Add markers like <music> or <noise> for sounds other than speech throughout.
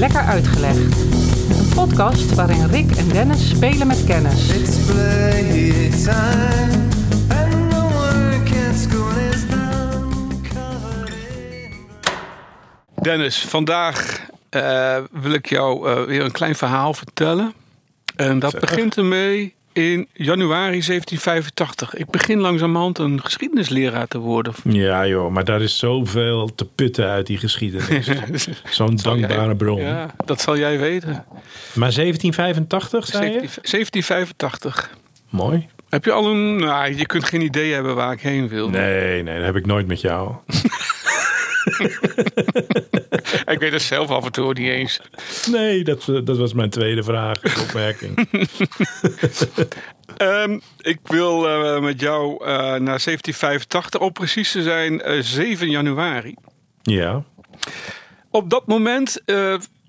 Lekker Uitgelegd. Een podcast waarin Rick en Dennis spelen met kennis. It's playtime, and no one can school is now covered in Dennis, vandaag eh, wil ik jou eh, weer een klein verhaal vertellen. En dat Zeg. begint ermee in januari 1785. Ik begin langzamerhand een geschiedenisleraar te worden. Ja joh, maar daar is zoveel te putten uit die geschiedenis. <laughs> Zo'n dankbare bron. Ja, dat zal jij weten. Maar 1785 zei je? 17- 1785. Mooi. Heb je al een... Nou, je kunt geen idee hebben waar ik heen wil. Nee, nee, dat heb ik nooit met jou. <laughs> <laughs> Ik weet het zelf af en toe niet eens. Nee, dat, eh, dat was mijn tweede vraag, opmerking. <laughs> Ehm, ik wil eh, met jou eh, naar 1785, om precies te zijn eh, 7 januari. Ja, Op dat moment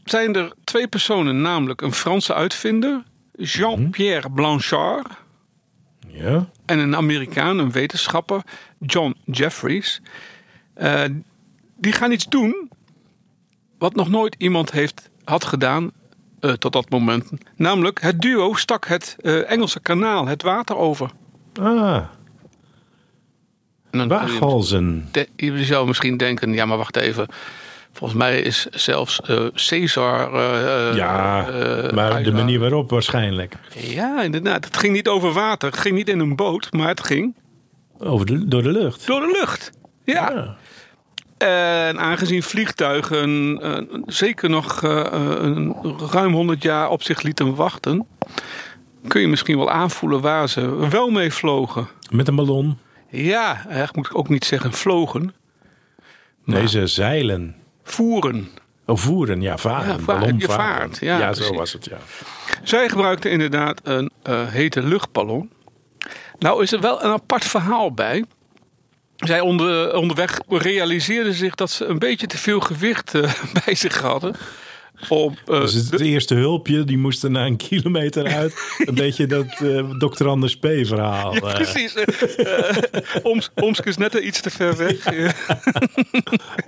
zijn er twee personen, namelijk een Franse uitvinder, Jean-Pierre Blanchard, ja. en een Amerikaan, een wetenschapper, John Jeffries. Eh, die gaan iets doen wat nog nooit iemand heeft, had gedaan eh, tot dat moment. Namelijk, het duo stak het eh, Engelse kanaal, het water over. Ah, waaghalzen. Je zou misschien denken, ja maar wacht even. Volgens mij is zelfs eh, Caesar... Ja, maar de manier waarop waarschijnlijk. Ja, inderdaad. Het ging niet over water. Het ging niet in een boot, maar het ging Over de, door de lucht. door de lucht. Ja. Ja. En aangezien vliegtuigen eh, zeker nog eh, een, ruim 100 jaar op zich lieten wachten... kun je misschien wel aanvoelen waar ze wel mee vlogen. Met een ballon. Ja, eigenlijk moet ik ook niet zeggen vlogen. Nee, ze zeilen. Voeren. Oh, voeren. Ja, varen. Ja, ballon Je varen. vaart. Ja, Ja, zo was het, ja. Zij gebruikten inderdaad een eh, hete luchtballon. Nou is er wel een apart verhaal bij. Zij onder, onderweg realiseerden zich dat ze een beetje te veel gewicht eh, <laughs> bij zich hadden. Om, eh, Dus het, de- eerste hulpje, die moest er na een kilometer uit. <laughs> Een beetje dat eh Dr. Anders P. verhaal. ja, eh. precies. Oms, Omsk is net iets te ver weg. <laughs>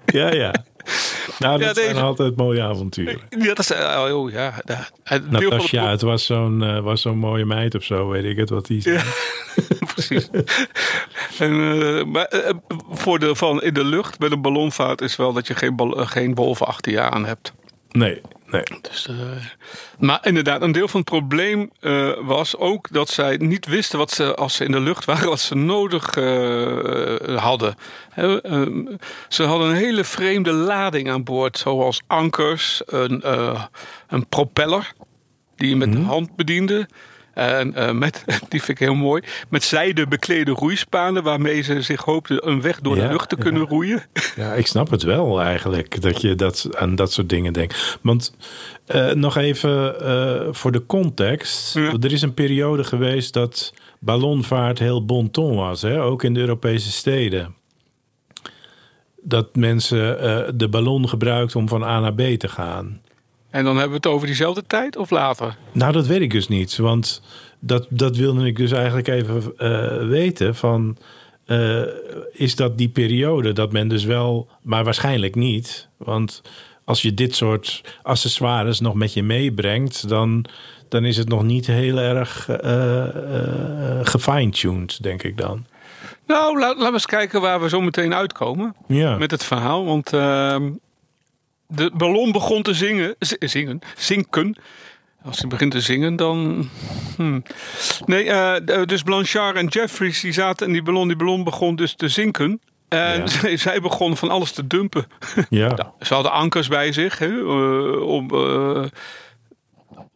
Ja, ja. Nou, Ja, dat zijn altijd mooie avonturen. ja, dat is, oh, ja, de Natasja, het was zo'n was zo'n mooie meid of zo, weet ik het wat die zei. <laughs> Precies. En, maar eh, voordeel van in de lucht met een ballonvaart is wel dat je geen, bal, geen wolven achter je aan hebt. Nee, nee. Dus, eh, maar inderdaad, een deel van het probleem eh, was ook dat zij niet wisten wat ze, als ze in de lucht waren, wat ze nodig eh, hadden. Ehm, ze hadden een hele vreemde lading aan boord, zoals ankers, een, een propeller die je met de hand bediende. En eh, met, <laughs> die vind ik heel mooi, met zijde beklede roeispanen waarmee ze zich hoopten een weg door de lucht te ja. kunnen roeien. <laughs> Ja, ik snap het wel eigenlijk, dat je dat, aan dat soort dingen denkt. Want eh, nog even eh, voor de context. Ja. Er is een periode geweest dat ballonvaart heel bon ton was, hè? ook in de Europese steden. Dat mensen de ballon gebruikten om van A naar B te gaan. En dan hebben we het over diezelfde tijd of later? Nou, dat weet ik dus niet. Want dat, dat wilde ik dus eigenlijk even eh, weten. Van, eh, is dat die periode dat men dus wel... Maar waarschijnlijk niet. Want als je dit soort accessoires nog met je meebrengt... dan, dan is het nog niet heel erg eh, gefine-tuned, denk ik dan. Nou, laten we eens kijken waar we zo meteen uitkomen Ja, met het verhaal. Want ehm, de ballon begon te zingen, zingen, zinken. Als hij begint te zingen, dan. hmm. Nee, eh, dus Blanchard en Jeffries die zaten en die ballon, die ballon begon dus te zinken. En Ja. <laughs> zij, begonnen van alles te dumpen. ja. <laughs> Ze hadden ankers bij zich hè, eh, om eh,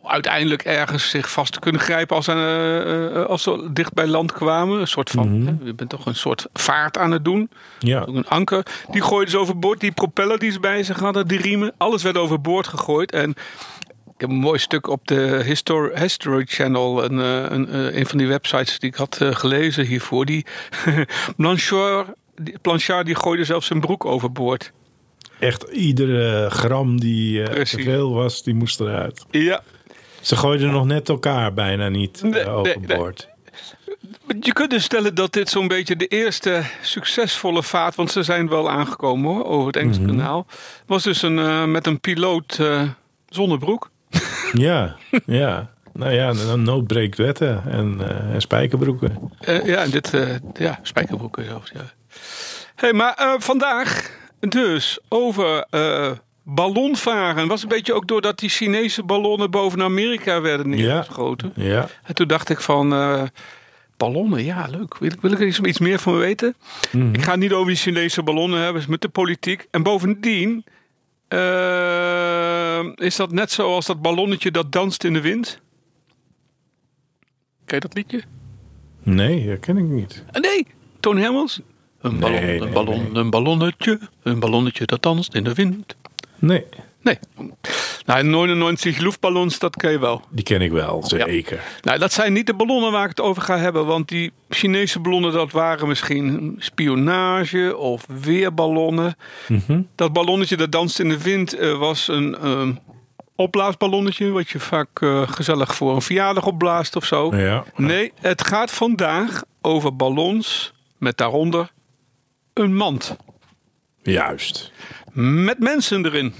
uiteindelijk ergens zich vast te kunnen grijpen als, ze, eh, als ze dicht bij land kwamen. Een soort van, hè, je bent toch een soort vaart aan het doen. ja. Ook een anker. Die gooiden ze overboord. Die propeller die ze bij zich hadden, die riemen, alles werd overboord gegooid. En ik heb een mooi stuk op de Histor History Channel, een, eh, een, eh, een van die websites die ik had eh, gelezen hiervoor. Die <laughs> Blanchard, die, Blanchard die gooide zelfs zijn broek overboord. Echt iedere gram die eh, te veel was, die moest eruit. Ja, Ze gooiden nog net elkaar bijna niet eh, Nee, nee, overboord. je kunt dus stellen dat dit zo'n beetje de eerste succesvolle vaart, want ze zijn wel aangekomen hoor, over het Engelse Mhm. kanaal, was dus een, eh, met een piloot eh, zonder broek. <laughs> Ja, ja. Nou ja, dan nood breekt wetten en, en spijkerbroeken. Ja, dit, ja, spijkerbroeken zelfs, ja. hey, maar vandaag dus over ballonvaren. Was een beetje ook doordat die Chinese ballonnen boven Amerika werden neergeschoten. Ja, En toen dacht ik van, eh, ballonnen, ja leuk. Wil, ik- wil ik er iets, iets meer van weten? Mhm. Ik ga het niet over die Chinese ballonnen hebben, met de politiek. En bovendien eh, is dat net zoals dat ballonnetje dat danst in de wind. Ken je dat liedje? nee, dat ken ik niet. Ah, nee, Toon Hermans. Een ballon, Nee, een, nee, ballon nee. een ballonnetje, een ballonnetje dat danst in de wind. Nee, Nee. Nou, 99 luchtballons, dat ken je wel. die ken ik wel, zeker. Nou, dat zijn niet de ballonnen waar ik het over ga hebben. Want die Chinese ballonnen, dat waren misschien spionage of weerballonnen. Mhm. Dat ballonnetje dat danst in de wind eh, was een ehm, opblaasballonnetje. Wat je vaak eh, gezellig voor een verjaardag opblaast of zo. Ja. Nee, het gaat vandaag over ballons met daaronder een mand. Juist, Met mensen erin.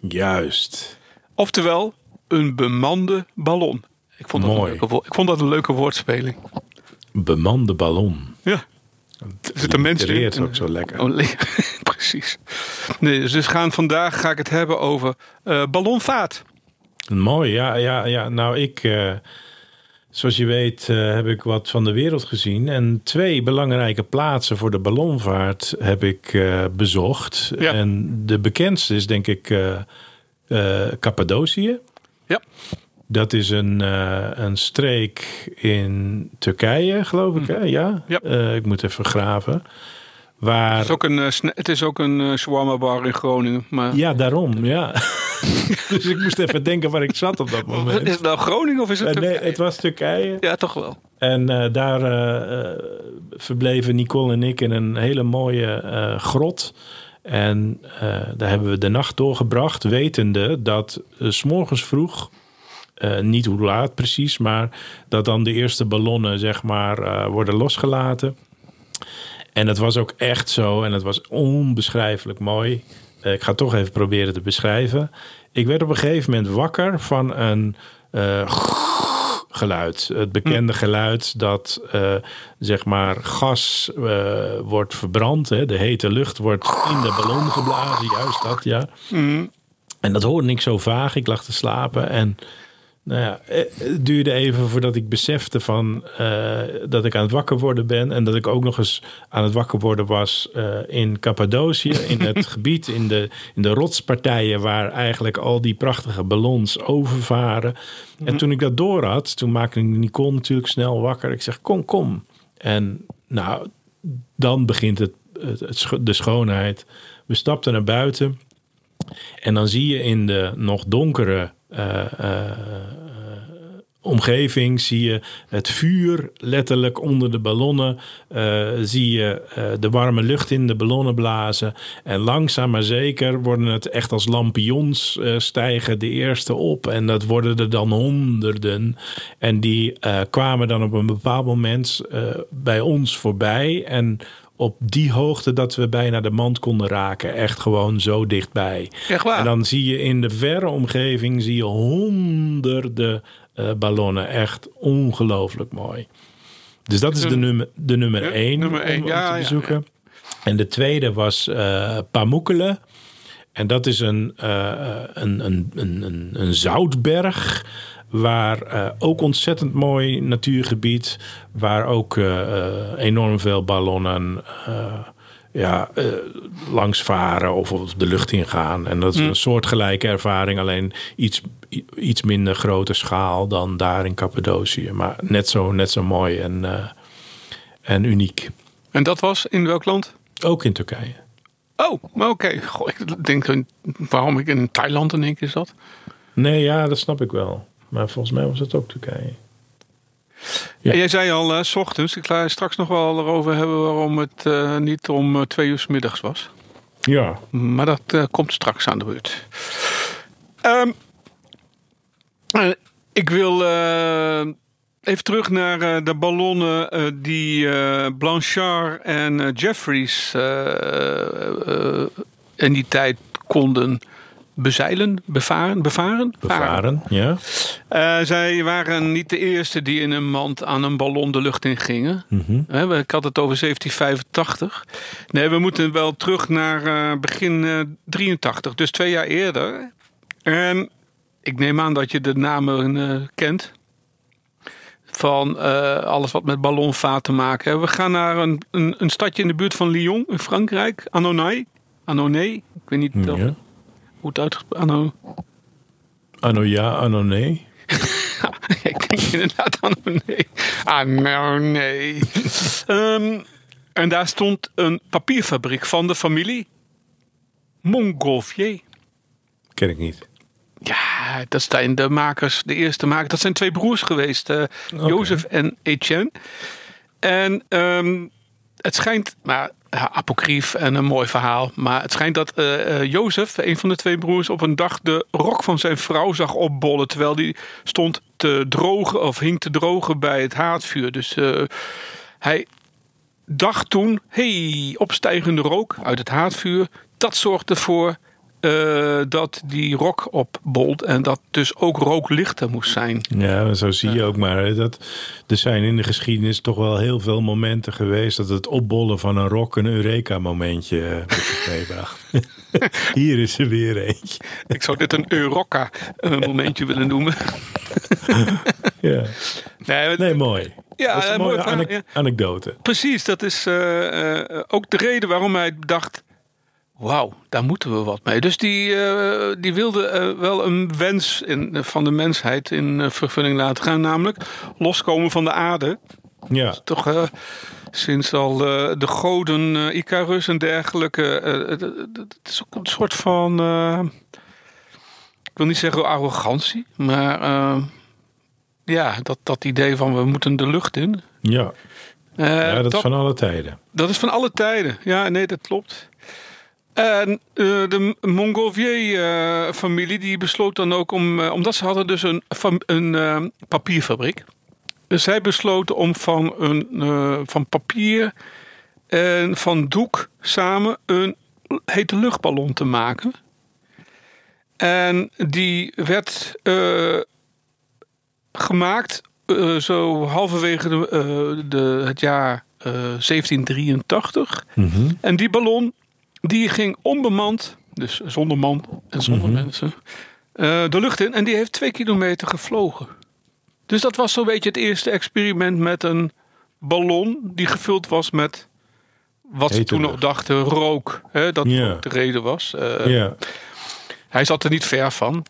juist. Oftewel, een bemande ballon. Ik vond dat, Mooi. Een, leuke, ik vond dat een leuke woordspeling. Bemande ballon. Ja. Er zitten mensen in. Allitereert ook zo lekker. Oh, le- <laughs> Precies. Nee, dus gaan vandaag ga ik het hebben over eh, ballonvaart. Mooi, ja, ja, ja. Nou, ik, eh, zoals je weet, eh, heb ik wat van de wereld gezien. En twee belangrijke plaatsen voor de ballonvaart heb ik eh, bezocht. Ja. En de bekendste is denk ik eh, Cappadocië. Ja. Dat is een, een streek in Turkije, geloof ik. Hè? Ja. Ja. Ik moet even graven. Waar. Het is ook een, het is ook een shawarma bar in Groningen. Maar Ja, daarom, ja. <laughs> dus ik moest even denken waar ik zat op dat moment. is het nou Groningen of is het Eh, nee, Turkije? het was Turkije. Ja, toch wel. En eh, daar eh, verbleven Nicole en ik in een hele mooie grot. En daar hebben we de nacht doorgebracht, wetende dat s s'morgens vroeg, niet hoe laat precies, maar dat dan de eerste ballonnen zeg maar worden losgelaten. En het was ook echt zo en het was onbeschrijfelijk mooi. Eh, ik ga het toch even proberen te beschrijven. Ik werd op een gegeven moment wakker van een eh, geluid. Het bekende geluid dat eh, zeg maar gas wordt verbrand. Hè? De hete lucht wordt in de ballon geblazen. Juist dat, ja. En dat hoorde ik zo vaag. Ik lag te slapen en nou ja, eh, het duurde even voordat ik besefte van eh, dat ik aan het wakker worden ben. En dat ik ook nog eens aan het wakker worden was eh, in Cappadocië. In het <laughs> gebied, in de, in de rotspartijen waar eigenlijk al die prachtige ballons overvaren. En toen ik dat door had, toen maakte ik Nicole natuurlijk snel wakker. Ik zeg, kom, kom. En nou, dan begint het, het, het scho- de schoonheid. We stapten naar buiten. En dan zie je in de nog donkere omgeving, zie je het vuur letterlijk onder de ballonnen. eh, zie je eh, de warme lucht in de ballonnen blazen. En langzaam maar zeker worden het echt als lampions eh, stijgen de eerste op. En dat worden er dan honderden. En die eh, kwamen dan op een bepaald moment eh, bij ons voorbij. En op die hoogte dat we bijna de mand konden raken. Echt gewoon zo dichtbij. Echt waar? En dan zie je in de verre omgeving zie je honderden eh, ballonnen. Echt ongelooflijk mooi. Dus dat is de nummer, de nummer Ja, één nummer om- één. om, Ja, te ja, bezoeken. En de tweede was Pamukkelen. En dat is een, eh, een, een, een, een, een zoutberg. Waar eh, ook ontzettend mooi natuurgebied. Waar ook eh, eh, enorm veel ballonnen ja, langs varen of op de lucht ingaan. En dat is een soortgelijke ervaring. Alleen iets, iets minder grote schaal dan daar in Cappadocië. Maar net zo, net zo mooi en, en uniek. En dat was in welk land? Ook in Turkije. Oh, oké. Ik denk waarom ik in Thailand in één keer zat. Nee, ja, dat snap ik wel. Maar volgens mij was het ook Turkije. Ja. En jij zei al, eh, s ochtends, ik ga straks nog wel erover hebben waarom het eh, niet om eh, twee uur 's middags was. Ja. Maar dat komt straks aan de beurt. Ehm, eh, ik wil eh, even terug naar eh, de ballonnen eh, die eh, Blanchard en eh, Jeffries eh, eh, in die tijd konden bezeilen, bevaren, bevaren? Bevaren, ja. Eh, zij waren niet de eerste die in een mand aan een ballon de lucht in gingen. Mhm. We- Ik had het over 1785. Nee, we moeten wel terug naar eh, begin eh 83, dus twee jaar eerder. En ik neem aan dat je de namen eh, kent. Van eh, alles wat met ballonvaart te maken heeft. We gaan naar een, een, een stadje in de buurt van Lyon in Frankrijk. Annonay. Annonay. Ik weet niet ja. Hoe het uitgesproken Anno. Anno ja, anno nee. <laughs> ik denk inderdaad Annonay. Annonay. Ehm en daar stond een papierfabriek van de familie Montgolfier. Ken ik niet. Ja, dat zijn de makers, de eerste makers. Dat zijn twee broers geweest, eh Jozef en Etienne. En ehm, het schijnt, maar apocrief en een mooi verhaal. Maar het schijnt dat eh, Jozef, een van de twee broers, op een dag de rok van zijn vrouw zag opbollen. Terwijl die stond te drogen of hing te drogen bij het haardvuur. Dus eh, hij dacht toen, hey, opstijgende rook uit het haardvuur. Dat zorgt ervoor eh, dat die rok opbolt en dat dus ook rooklichter moest zijn. Ja, zo zie je ook maar. hè, Dat, er zijn in de geschiedenis toch wel heel veel momenten geweest... dat het opbollen van een rok een Eureka-momentje eh, meebracht. <laughs> Hier is er weer eentje. Ik zou dit een Eurocca eh, momentje willen noemen. <laughs> Ja. Nee, Nee, mooi. Ja, dat is een mooie ja. anekdote. Precies, dat is ook de reden waarom hij dacht... Wauw, daar moeten we wat mee. Dus die, eh, die wilde eh, wel een wens in, van de mensheid in eh, vervulling laten gaan. Namelijk loskomen van de aarde. Ja, Toch eh, sinds al eh, de goden eh, Icarus en dergelijke. eh, het- is ook een soort van... eh, ik wil niet zeggen arrogantie. Maar eh, ja, dat, dat idee van we moeten de lucht in. ja. Eh, ja dat is dat- van alle tijden. dat is van alle tijden. Ja, nee, dat klopt. En eh, de Montgolfier-familie die besloot dan ook om... eh, omdat ze hadden dus een, een eh, papierfabriek. Dus zij besloten om van, een, eh, van papier en van doek samen een hete luchtballon te maken. En die werd eh, gemaakt eh, zo halverwege de, eh, de, het jaar eh, 1783. Mhm. En die ballon die ging onbemand, dus zonder man en zonder mensen, eh, de lucht in. En die heeft twee kilometer gevlogen. Dus dat was zo'n beetje het eerste experiment met een ballon die gevuld was met wat ze toen nog dachten rook. Hè, dat de reden was. Eh. Hij zat er niet ver van.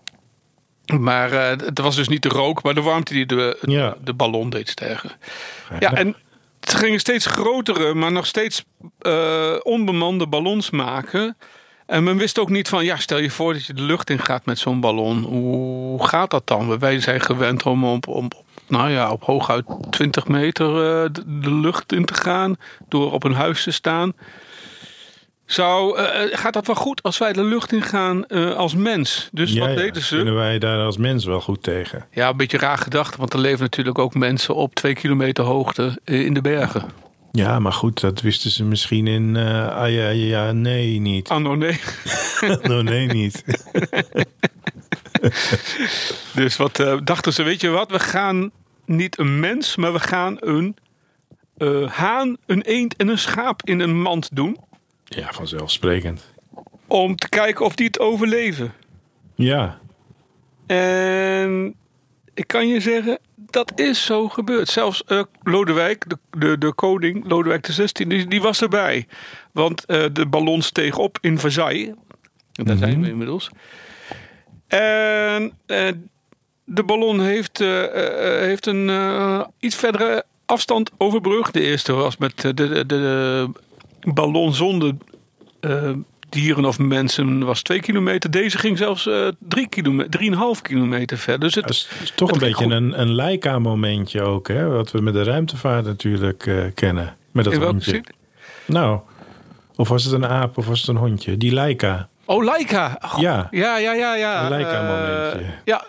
Maar eh, het was dus niet de rook, maar de warmte die de, Ja. de ballon deed stijgen. Ja, en het gingen steeds grotere, maar nog steeds eh, onbemande ballons maken. En men wist ook niet van, ja, stel je voor dat je de lucht in gaat met zo'n ballon. Hoe gaat dat dan? Wij zijn gewend om op, op, nou ja, op hooguit 20 meter eh, de lucht in te gaan. Door op een huis te staan. Zou, eh, eh, gaat dat wel goed als wij de lucht in gaan eh, als mens? Dus Ja, wat deden ze? Kunnen wij daar als mens wel goed tegen? Ja, een beetje raar gedacht, want er leven natuurlijk ook mensen op twee kilometer hoogte in de bergen. Ja, maar goed, dat wisten ze misschien in... eh ah ja, ja, nee, niet. Ah, nou nee. <laughs> no, nee, niet. <laughs> Dus wat dachten ze, weet je wat, we gaan niet een mens, maar we gaan een haan, een eend en een schaap in een mand doen. Ja, vanzelfsprekend. Om te kijken of die het overleven. Ja, En ik kan je zeggen, dat is zo gebeurd. Zelfs eh, Lodewijk, de, de, de koning, Lodewijk XVI, die, die was erbij. Want eh, de ballon steeg op in Versailles. En daar zijn we inmiddels. En eh, de ballon heeft, heeft een iets verdere afstand overbrugd. De eerste was met de, de, de ballon zonder eh, dieren of mensen was twee kilometer. Deze ging zelfs eh drie kilometer, drieënhalf kilometer ver. Dus het, is, is toch het een beetje goed. een, een Leica-momentje ook, hè? Wat we met de ruimtevaart natuurlijk eh, kennen. Met dat in hondje. zin? Nou, of was het een aap of was het een hondje? Die Leica. Oh, Leica. Oh, Ja. ja, ja, ja. ja. Een Leica-momentje. Ja.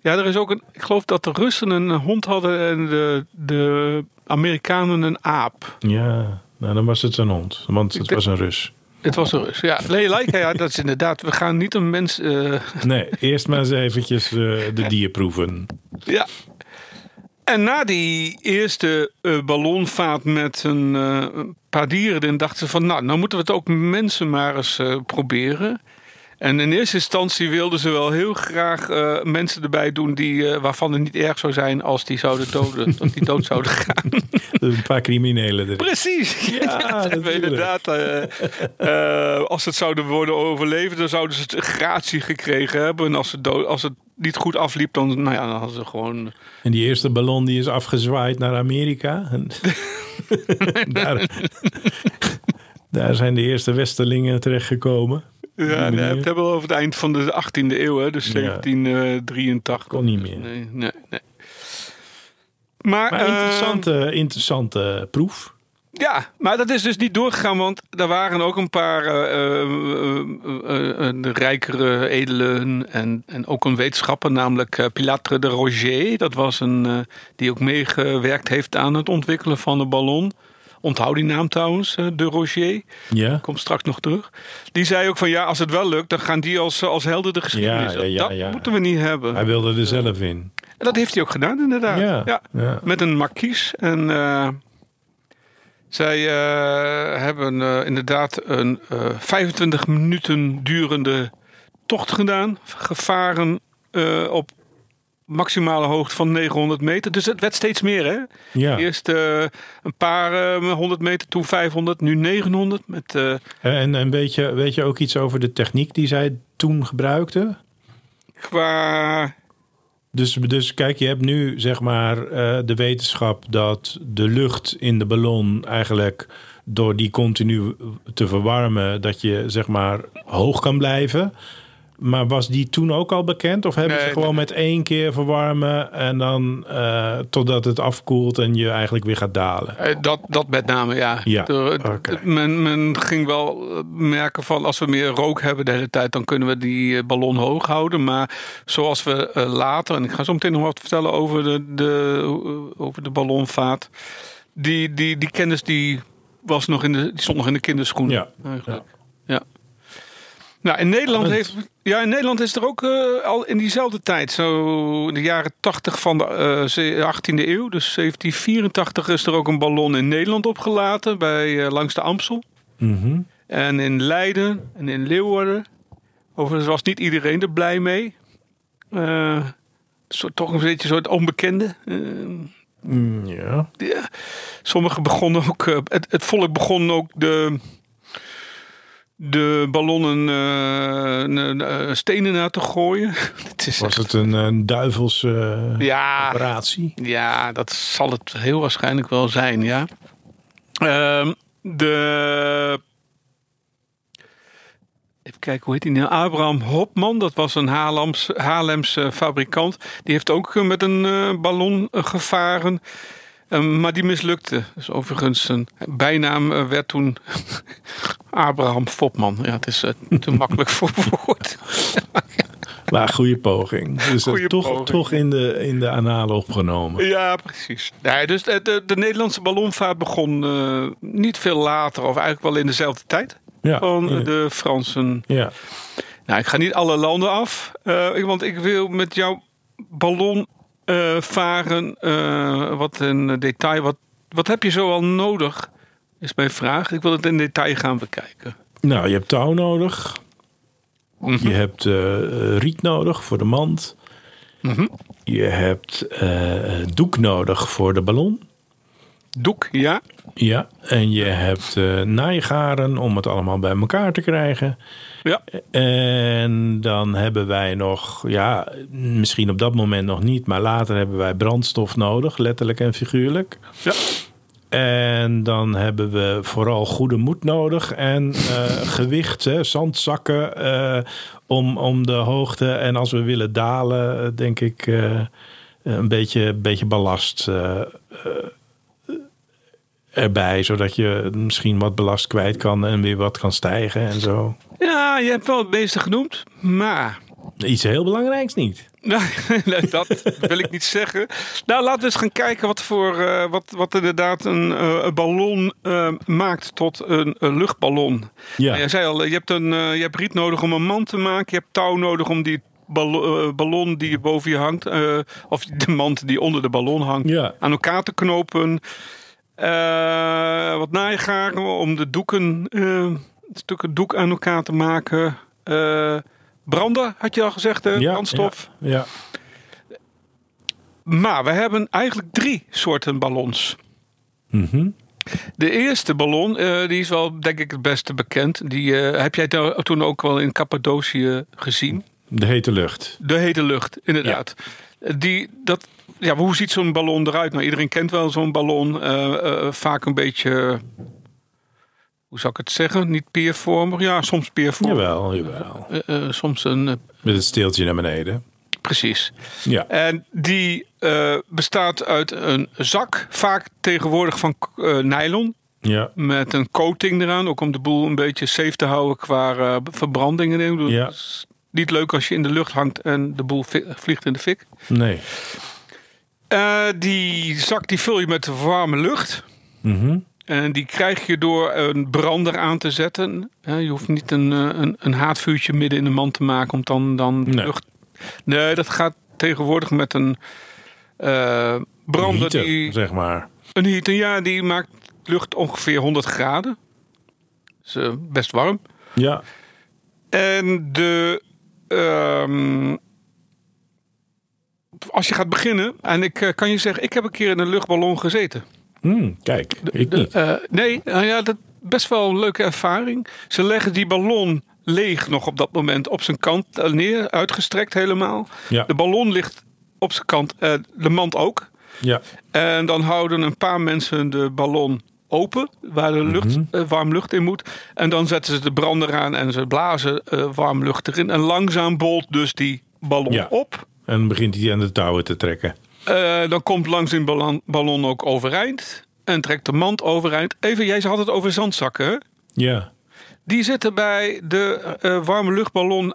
Ja, er is ook een. Ik geloof dat de Russen een hond hadden en de, de Amerikanen een aap. Ja, nou dan was het een hond, want het was een Rus. Het was een Rus. Ja, nee, Leica, ja, dat is inderdaad. We gaan niet een mens. eh, Nee, eerst maar eens eventjes eh, de dier proeven. Ja. En na die eerste eh, ballonvaart met een, eh, paar dieren erin, dachten ze van, nou, nou moeten we het ook mensen maar eens eh, proberen. En in eerste instantie wilden ze wel heel graag eh, mensen erbij doen die, eh, waarvan het niet erg zou zijn als die zouden doden, dat die dood zouden <laughs> gaan. Een paar criminelen erin. Precies. Ja, <laughs> dat inderdaad. eh, als het zouden worden overleven, dan zouden ze het gratie gekregen hebben. En als het, dood, als het niet goed afliep, dan, nou ja, dan hadden ze gewoon. En die eerste ballon die is afgezwaaid naar Amerika. <laughs> En daar, daar zijn de eerste westerlingen terechtgekomen. Ja, nee, we manier. hebben wel over het eind van de 18e eeuw, hè, dus Ja. 1783. Kon niet meer. Nee, nee, nee. Maar, Maar eh, interessante, interessante proef. Ja, maar dat is dus niet doorgegaan, want er waren ook een paar eh, eh, eh, eh, eh, de rijkere edelen en, en ook een wetenschapper, namelijk eh, Pilatre de Roger. Dat was een eh, die ook meegewerkt heeft aan het ontwikkelen van de ballon. Onthoud die naam trouwens, eh, de Roger. Ja, Komt straks nog terug. Die zei ook van ja, als het wel lukt, dan gaan die als, als helden de geschiedenis. Ja, ja, ja, dat moeten we niet hebben. hij wilde er zelf in. En dat heeft hij ook gedaan, inderdaad. Ja, ja. ja. Met een markies. En eh, zij eh, hebben eh, inderdaad een eh 25 minuten durende tocht gedaan. Gevaren eh, op maximale hoogte van 900 meter. Dus het werd steeds meer, hè? Ja. Eerst eh, een paar eh, 100 meter, toen 500, nu 900. Met, eh, En, en weet, je, weet je ook iets over de techniek die zij toen gebruikten? qua... Dus, dus kijk, je hebt nu zeg maar de wetenschap dat de lucht in de ballon eigenlijk door die continu te verwarmen, dat je zeg maar hoog kan blijven. Maar was die toen ook al bekend? Of hebben Nee, ze gewoon met één keer verwarmen en dan eh, totdat het afkoelt en je eigenlijk weer gaat dalen? Eh, Dat, dat met name, ja. Ja, het- men, men ging wel eh, merken van als we meer rook hebben de hele tijd, dan kunnen we die eh, ballon hoog houden. Maar zoals we eh, later, en ik ga zo meteen nog wat vertellen over de, de, eh, over de ballonvaart. Die, die, die kennis die was nog in de, die stond nog in de kinderschoenen. Ja. Eigenlijk. Ja. Nou, in Nederland, heeft, ja, in Nederland is er ook eh, al in diezelfde tijd, zo in de jaren 80 van de eh, ze- 18e eeuw, dus 1784, is er ook een ballon in Nederland opgelaten bij eh, langs de Amstel. Mhm. En in Leiden en in Leeuwarden. Overigens was niet iedereen er blij mee. Eh, soort, toch een beetje een soort onbekende. Eh, Mm, ja. ja, sommigen begonnen ook, eh, het, het volk begon ook de, de ballonnen eh, eh, stenen naar te gooien. <laughs> het is Was echt- het een, een duivelse eh, ja, operatie? ja, dat zal het heel waarschijnlijk wel zijn, ja. Ehm, de. Even kijken, hoe heet die nou? Abraham Hopman, dat was een Haarlems, Haarlemse fabrikant. Die heeft ook met een ballon gevaren. Ehm, maar die mislukte. Dus overigens zijn bijnaam eh, werd toen <laughs> Abraham Fopman. Ja, het is eh, te makkelijk voor <laughs> woord. Maar goede poging. Dus Goeie toch, poging. toch in de, in de analen opgenomen. Ja, precies. Nee, dus de, de, de Nederlandse ballonvaart begon eh, niet veel later, of eigenlijk wel in dezelfde tijd. Ja, Van ja. de Fransen. ja. Nou, ik ga niet alle landen af, want ik wil met jouw ballon eh, varen eh, wat in detail. Wat, wat heb je zoal nodig? Is mijn vraag. Ik wil het in detail gaan bekijken. Nou, je hebt touw nodig. Mhm. Je hebt eh, riet nodig voor de mand. Mhm. Je hebt doek nodig voor de ballon. Doek, ja. Ja, en je hebt naaigaren om het allemaal bij elkaar te krijgen. Ja. En dan hebben wij nog, ja, misschien op dat moment nog niet, maar later hebben wij brandstof nodig, letterlijk en figuurlijk. ja. En dan hebben we vooral goede moed nodig en eh, <laughs> gewicht, hè, zandzakken eh, om, om de hoogte. En als we willen dalen, eh, denk ik een beetje, beetje ballast erbij. Zodat je misschien wat belast kwijt kan en weer wat kan stijgen en zo. Ja, je hebt wel het meeste genoemd, maar Iets heel belangrijks niet. Nee, <laughs> dat wil ik niet zeggen. Nou, laten we eens gaan kijken wat, voor, eh, wat, wat inderdaad een, eh, een ballon eh, maakt tot een, een luchtballon. Ja. En Je zei al, je hebt, een, je hebt riet nodig om een mand te maken. Je hebt touw nodig om die ballo- ballon die boven je hangt, of de mand die onder de ballon hangt, Ja. aan elkaar te knopen. Eh, wat naaigaren om de doeken, eh, stukken doek aan elkaar te maken. Eh, branden, had je al gezegd, hè? Ja, brandstof. Ja. ja. Maar we hebben eigenlijk drie soorten ballons. Mhm. De eerste ballon, die is wel denk ik het beste bekend. Die heb jij to- toen ook wel in Cappadocië gezien. De hete lucht. De hete lucht, inderdaad. Die, dat, ja, hoe ziet zo'n ballon eruit? Nou, iedereen kent wel zo'n ballon. eh, eh, vaak een beetje, hoe zou ik het zeggen? Niet peervormig. Ja, soms peervormig. Jawel, jawel. Eh, soms een, Met het steeltje naar beneden. precies. Ja. En die bestaat uit een zak, vaak tegenwoordig van nylon. Ja. Met een coating eraan, ook om de boel een beetje safe te houden qua verbrandingen. Ik bedoel, Ja. het is niet leuk als je in de lucht hangt en de boel vliegt in de fik. Nee. Eh, die zak die vul je met warme lucht. Mhm. En die krijg je door een brander aan te zetten. Je hoeft niet een, eh, een, een haardvuurtje midden in de man te maken om dan, dan Nee. lucht... Nee, dat gaat tegenwoordig met een eh, brander Heater, die... zeg maar. Een heater, ja, die maakt lucht ongeveer 100 graden. Dat is best warm. Ja. En de. ehm, als je gaat beginnen, en ik eh, kan je zeggen, ik heb een keer in een luchtballon gezeten. Hm, kijk, ik niet. eh, nee, nou ja, dat best wel een leuke ervaring. Ze leggen die ballon leeg nog op dat moment op zijn kant eh, neer, uitgestrekt helemaal. Ja. De ballon ligt op zijn kant, de mand ook. Ja. En dan houden een paar mensen de ballon open, waar de lucht, Mhm. warm lucht in moet. En dan zetten ze de brander aan en ze blazen warm lucht erin. En langzaam bolt dus die ballon Ja. op. En dan begint hij aan de touwen te trekken. Eh, dan komt langs die ballon, ballon ook overeind. En trekt de mand overeind. Even, jij had het over zandzakken. Ja. Die zitten bij de eh, warme luchtballon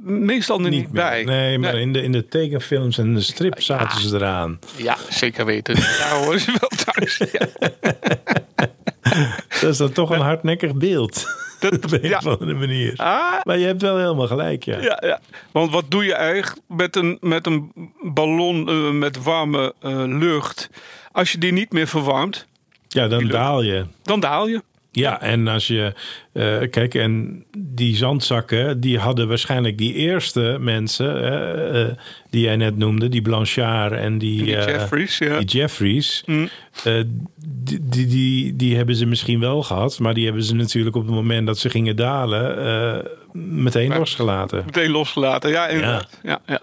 meestal er niet, bij. Nee, maar Nee. In, de, in de tekenfilms en de strip zaten ze eraan. Ja, zeker weten. Daar horen ze wel thuis. Ja. <laughs> <laughs> Dat is dan toch een hardnekkig beeld. <laughs> Dat- <laughs> Op een ja. of andere manier. Ah, Maar je hebt wel helemaal gelijk, ja. Ja, ja. Want wat doe je eigenlijk met een, met een ballon eh, met warme eh, lucht? Als je die niet meer verwarmt, Ja, dan daal je. dan daal je. Ja, en als je... eh, kijk, en die zandzakken... die hadden waarschijnlijk die eerste mensen... die jij net noemde. Die Blanchard en die... Die Jeffries, ja. Die Jeffries. Mm. Die, die, die, die hebben ze misschien wel gehad. Maar die hebben ze natuurlijk op het moment dat ze gingen dalen... eh, meteen losgelaten. Meteen losgelaten. Ja, inderdaad. Ja. Ja,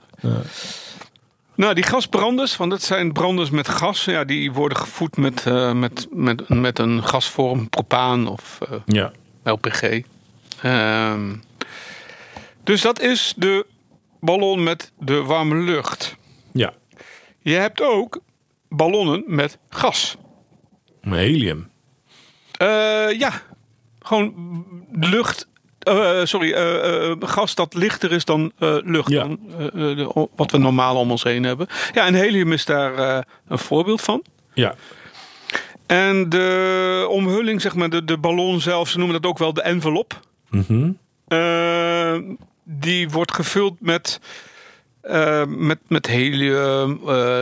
Nou, die gasbranders, want dat zijn branders met gas. Ja, die worden gevoed met, eh, met, met, met een gasvorm, propaan of eh, Ja. LPG. Ehm, dus dat is de ballon met de warme lucht. Ja. Je hebt ook ballonnen met gas. Helium. Eh, ja, gewoon lucht. eh, sorry, eh, gas dat lichter is dan lucht. Ja. Dan, de- wat we normaal om ons heen hebben. Ja, en helium is daar een voorbeeld van. Ja. En de omhulling, zeg maar, de, de ballon zelf, ze noemen dat ook wel de envelop. Mhm. Eh, die wordt gevuld met, met, met helium.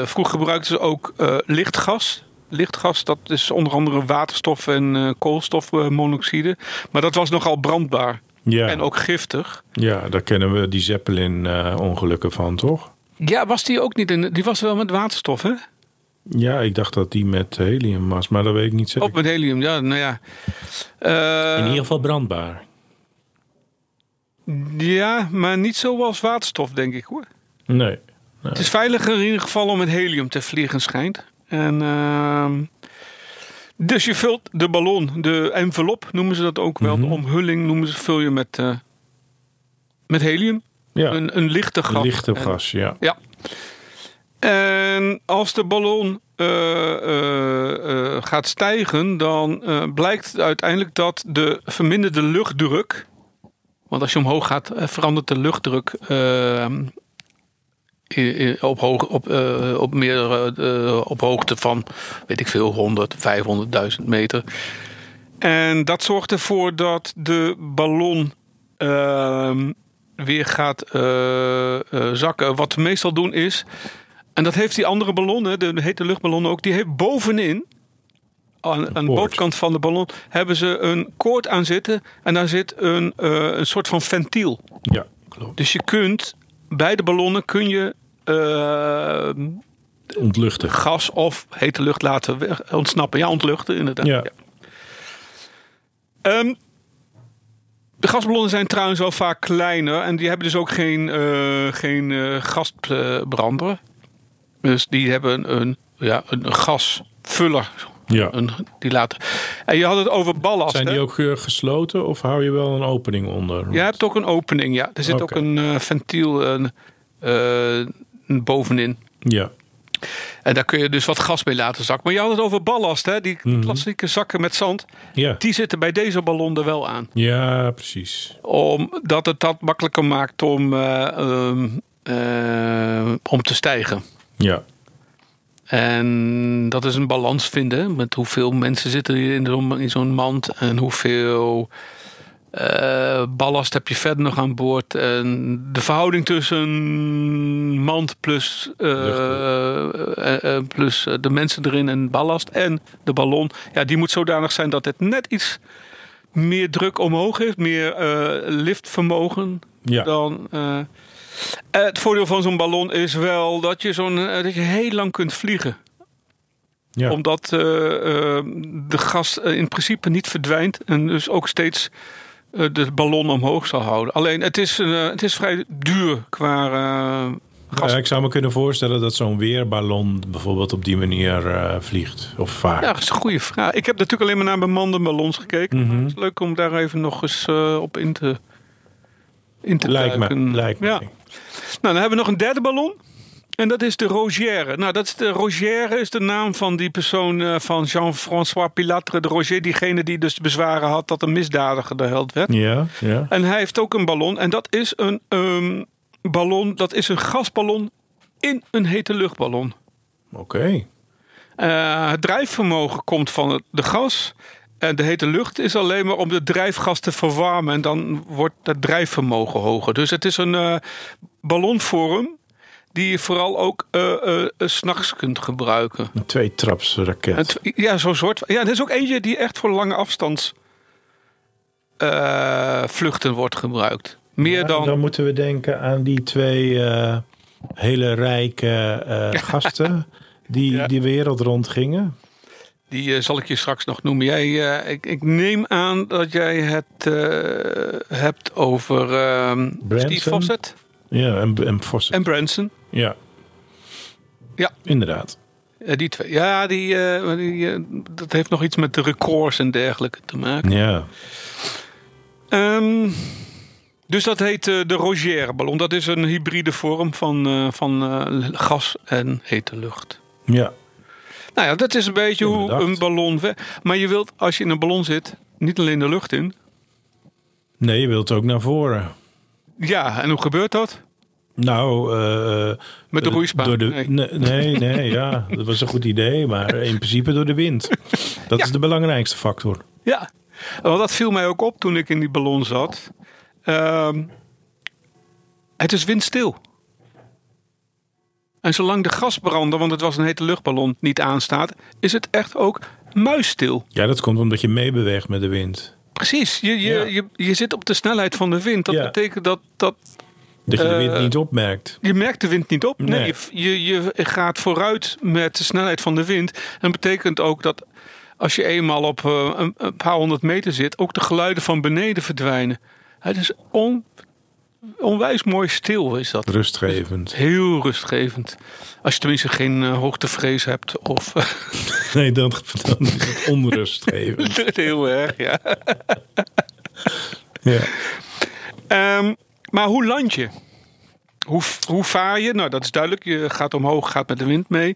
Vroeger gebruikten ze ook lichtgas. Lichtgas, dat is onder andere waterstof en eh, koolstofmonoxide. Maar dat was nogal brandbaar. Ja. En ook giftig. ja, daar kennen we die Zeppelin-ongelukken van, toch? Ja, was die ook niet in. Die was wel met waterstof, hè? Ja, ik dacht dat die met helium was, maar dat weet ik niet zeker. Ook met helium, ja, nou ja. Eh, In ieder geval brandbaar. ja, maar niet zoals waterstof, denk ik hoor. Nee. Het is veiliger in ieder geval om met helium te vliegen, schijnt. En, ehm, dus je vult de ballon, de envelop noemen ze dat ook wel. Mhm. De omhulling noemen ze, vul je met, eh, met helium. Ja, Een, een lichte gas. lichte En- gas, ja. Ja. En als de ballon eh, eh, gaat stijgen, dan blijkt uiteindelijk dat de verminderde luchtdruk. Want als je omhoog gaat, verandert de luchtdruk. eh, in- op, hoog, op, eh, op, meerdere, eh, op hoogte van, weet ik veel, 100, 500.000 meter. En dat zorgt ervoor dat de ballon ehm, weer gaat eh, zakken. Wat we meestal doen is, en dat heeft die andere ballon, hè, de hete luchtballon ook, die heeft bovenin, aan, aan de bovenkant van de ballon, hebben ze een koord aan zitten. En daar zit een, een soort van ventiel. Ja, klopt. Dus je kunt bij de ballonnen kun je eh, Ontluchten. gas of hete lucht laten weg- ontsnappen. Ja, ontluchten inderdaad. Ja. Ehm, de gasballonnen zijn trouwens wel vaak kleiner en die hebben dus ook geen, eh, geen eh, gasbrander. Dus die hebben een, ja, een gasvuller. Ja. Een, die laten. En je had het over ballast. Zijn hè? die ook eh, gesloten of hou je wel een opening onder? Je hebt ook een opening, ja. Er zit ook een ventiel een, bovenin. Ja, En daar kun je dus wat gas mee laten zakken. Maar je had het over ballast, hè? Die Mhm. klassieke zakken met zand. ja. Die zitten bij deze ballon er wel aan. ja precies. Omdat het dat makkelijker maakt om, eh, ehm, eh, om te stijgen. Ja, En dat is een balans vinden. Met hoeveel mensen zitten er in zo'n in zo'n mand. En hoeveel eh, ballast heb je verder nog aan boord. En de verhouding tussen mand plus, eh, eh, plus de mensen erin en ballast. En de ballon. Ja, die moet zodanig zijn dat het net iets meer druk omhoog heeft. Meer liftvermogen ja. dan. het voordeel van zo'n ballon is wel dat je, zo'n, dat je heel lang kunt vliegen. ja. Omdat de gas in principe niet verdwijnt. En dus ook steeds de ballon omhoog zal houden. Alleen het is, eh, het is vrij duur qua eh, gas. Ja, ik zou me kunnen voorstellen dat zo'n weerballon bijvoorbeeld op die manier eh, vliegt of vaart. Ja, dat is een goede vraag. Ik heb natuurlijk alleen maar naar bemande ballons gekeken. Mhm. Het is leuk om daar even nog eens eh, op in te, in te lijkt me. Lijkt me. Ja. Nou, dan hebben we nog een derde ballon. En dat is de Rogère. Nou, dat is de Rogère is de naam van die persoon eh, van Jean-François Pilatre de Roger. Diegene die dus bezwaren had dat een misdadiger de held werd. Ja, ja. En hij heeft ook een ballon. En dat is een ehm, ballon, dat is een gasballon in een hete luchtballon. Oké. Eh, het drijfvermogen komt van het, de gas. En de hete lucht is alleen maar om de drijfgas te verwarmen. En dan wordt het drijfvermogen hoger. Dus het is een eh, ballonvorm die je vooral ook eh, s s'nachts kunt gebruiken. Een tweetrapsraket. Ja, zo'n soort. Ja, er is ook eentje die echt voor lange afstands eh, vluchten wordt gebruikt. Meer Ja, dan. dan moeten we denken aan die twee hele rijke <laughs> gasten die Ja. die wereld rondgingen. Die zal ik je straks nog noemen. Jij, ik, ik neem aan dat jij het hebt over ehm? Steve Fawcett Ja, en, en en Branson. Ja. Ja. Inderdaad. Eh, die twee. Ja, die, eh, die, eh, dat heeft nog iets met de records en dergelijke te maken. Ja. Ehm, dus dat heet de Rogère ballon. Dat is een hybride vorm van, van gas en hete lucht. Ja. Nou ja, dat is een beetje hoe bedacht. een ballon... Maar je wilt, als je in een ballon zit, niet alleen de lucht in. Nee, je wilt ook naar voren. Ja, en hoe gebeurt dat? Nou, eh, Met de eh, roeispaan? Door de, Nee. nee. ja, dat was een goed idee, maar <laughs> in principe door de wind. Dat Ja. is de belangrijkste factor. Ja, want dat viel mij ook op toen ik in die ballon zat. Ehm, het is windstil. En zolang de gasbrander, want het was een hete luchtballon, niet aanstaat, is het echt ook muisstil. Ja, dat komt omdat je meebeweegt met de wind. Precies, je, je, Ja. je, je zit op de snelheid van de wind. Dat Ja. betekent dat, dat Dat je de wind Eh, niet opmerkt. je merkt de wind niet op. Nee, Nee. je, je gaat vooruit met de snelheid van de wind. En dat betekent ook dat als je eenmaal op eh, een, een paar honderd meter zit, ook de geluiden van beneden verdwijnen. Het is on, onwijs mooi stil is dat. Rustgevend. Heel rustgevend. Als je tenminste geen eh, hoogtevrees hebt. Of <laughs> Nee, dan, dan is het onrustgevend. <laughs> heel erg, ja. Ja. Ehm, maar hoe land je? Hoe, hoe vaar je? Nou, dat is duidelijk. Je gaat omhoog, gaat met de wind mee.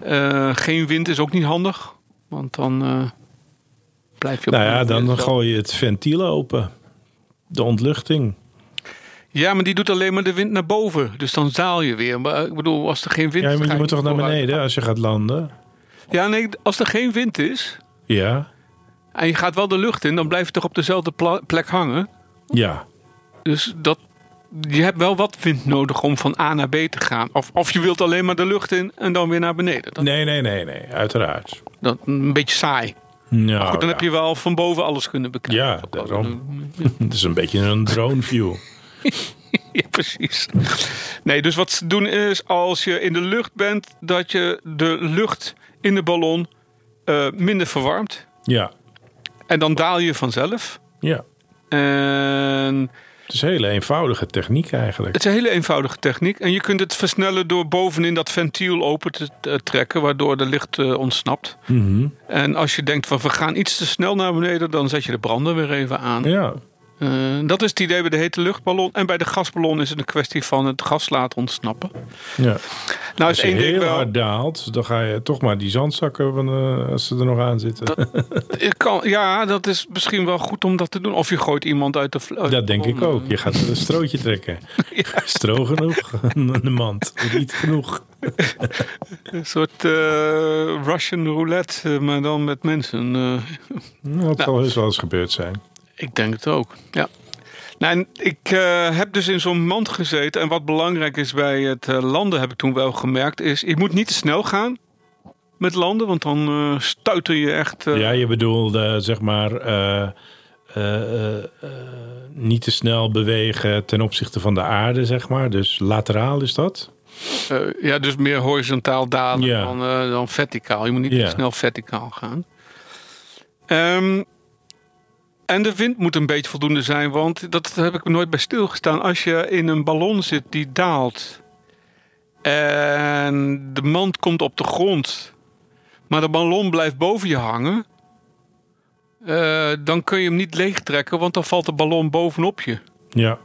Eh, geen wind is ook niet handig. Want dan eh, blijf je op Nou ja, dan wind. gooi je het ventiel open. De ontluchting. Ja, maar die doet alleen maar de wind naar boven. Dus dan zaal je weer. Maar ik bedoel, als er geen wind Ja, is... maar ga je moet toch naar beneden als je gaat landen? Ja, nee, als er geen wind is... Ja. en je gaat wel de lucht in... dan blijf je toch op dezelfde plek hangen. Ja. Dus dat, je hebt wel wat wind nodig om van A naar B te gaan. Of, of je wilt alleen maar de lucht in en dan weer naar beneden. Dat, Nee, nee, nee, nee. Uiteraard. dat een beetje saai. Nou, Goed, dan ja. heb je wel van boven alles kunnen bekijken. Ja, daarom. <laughs> Het is een beetje een drone view. <laughs> Ja, precies. Nee, dus wat ze doen is als je in de lucht bent, dat je de lucht in de ballon eh, minder verwarmt. Ja. En dan daal je vanzelf. Ja. En Het is een hele eenvoudige techniek eigenlijk. het is een hele eenvoudige techniek. En je kunt het versnellen door bovenin dat ventiel open te trekken, waardoor de licht eh, ontsnapt. Mhm. En als je denkt van we gaan iets te snel naar beneden, dan zet je de brander weer even aan. Ja. Eh, dat is het idee bij de hete luchtballon. En bij de gasballon is het een kwestie van het gas laten ontsnappen. ja. Nou Als je heel wel. hard daalt, dan ga je toch maar die zandzakken van, eh, als ze er nog aan zitten. <laughs> Kan, ja, dat is misschien wel goed om dat te doen. Of je gooit iemand uit de. vl- uit Dat de denk ik ook. Je gaat een strootje trekken. <laughs> Stro genoeg, <laughs> een mand. Niet genoeg. Een soort eh, Russian roulette, maar dan met mensen. eh. Nou, het zal heus wel eens gebeurd zijn. Ik denk het ook. Ja. Nou, en ik eh, heb dus in zo'n mand gezeten. En wat belangrijk is bij het eh, landen, heb ik toen wel gemerkt, is je moet niet te snel gaan met landen, want dan eh stuiter je echt. Ja, je bedoelde zeg maar niet te snel bewegen ten opzichte van de aarde, zeg maar. Dus lateraal is dat? Ja, dus meer horizontaal dalen Ja. dan, dan verticaal. Je moet niet Ja. te snel verticaal gaan. Ehm, en de wind moet een beetje voldoende zijn, want dat heb ik nooit bij stilgestaan. Als je in een ballon zit die daalt en de mand komt op de grond, maar de ballon blijft boven je hangen, eh, dan kun je hem niet leegtrekken, want dan valt de ballon bovenop je. Ja.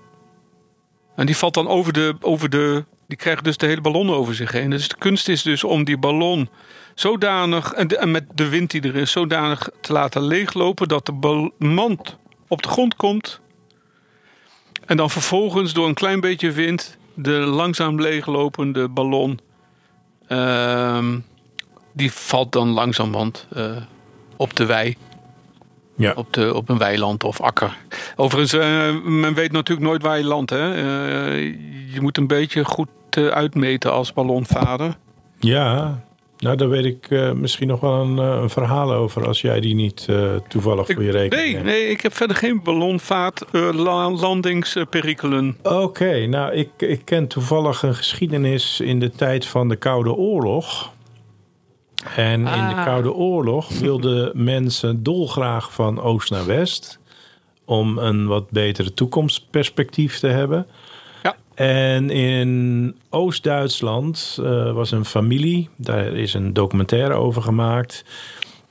En die valt dan over de, over de. Die krijgt dus de hele ballon over zich heen. Dus de kunst is dus om die ballon zodanig. En, met de wind die er is, zodanig te laten leeglopen. dat de bal- mand op de grond komt. En dan vervolgens door een klein beetje wind. de langzaam leeglopende ballon. ehm, die valt dan langzamerhand eh, op de wei Ja. op, de, op een weiland of akker. Overigens, eh, men weet natuurlijk nooit waar je landt. Hè? Eh, je moet een beetje goed uitmeten als ballonvader. Ja. Nou, daar weet ik eh, misschien nog wel een, eh, een verhaal over als jij die niet eh, toevallig voor je rekening Nee, neemt. nee, ik heb verder geen ballonvaart eh, la- landingsperikelen. Oké, nou, ik, ik ken toevallig een geschiedenis in de tijd van de Koude Oorlog. En in de Ah. Koude Oorlog wilden mensen dolgraag van oost naar west. Om een wat betere toekomstperspectief te hebben. En in Oost-Duitsland eh, was een familie, daar is een documentaire over gemaakt,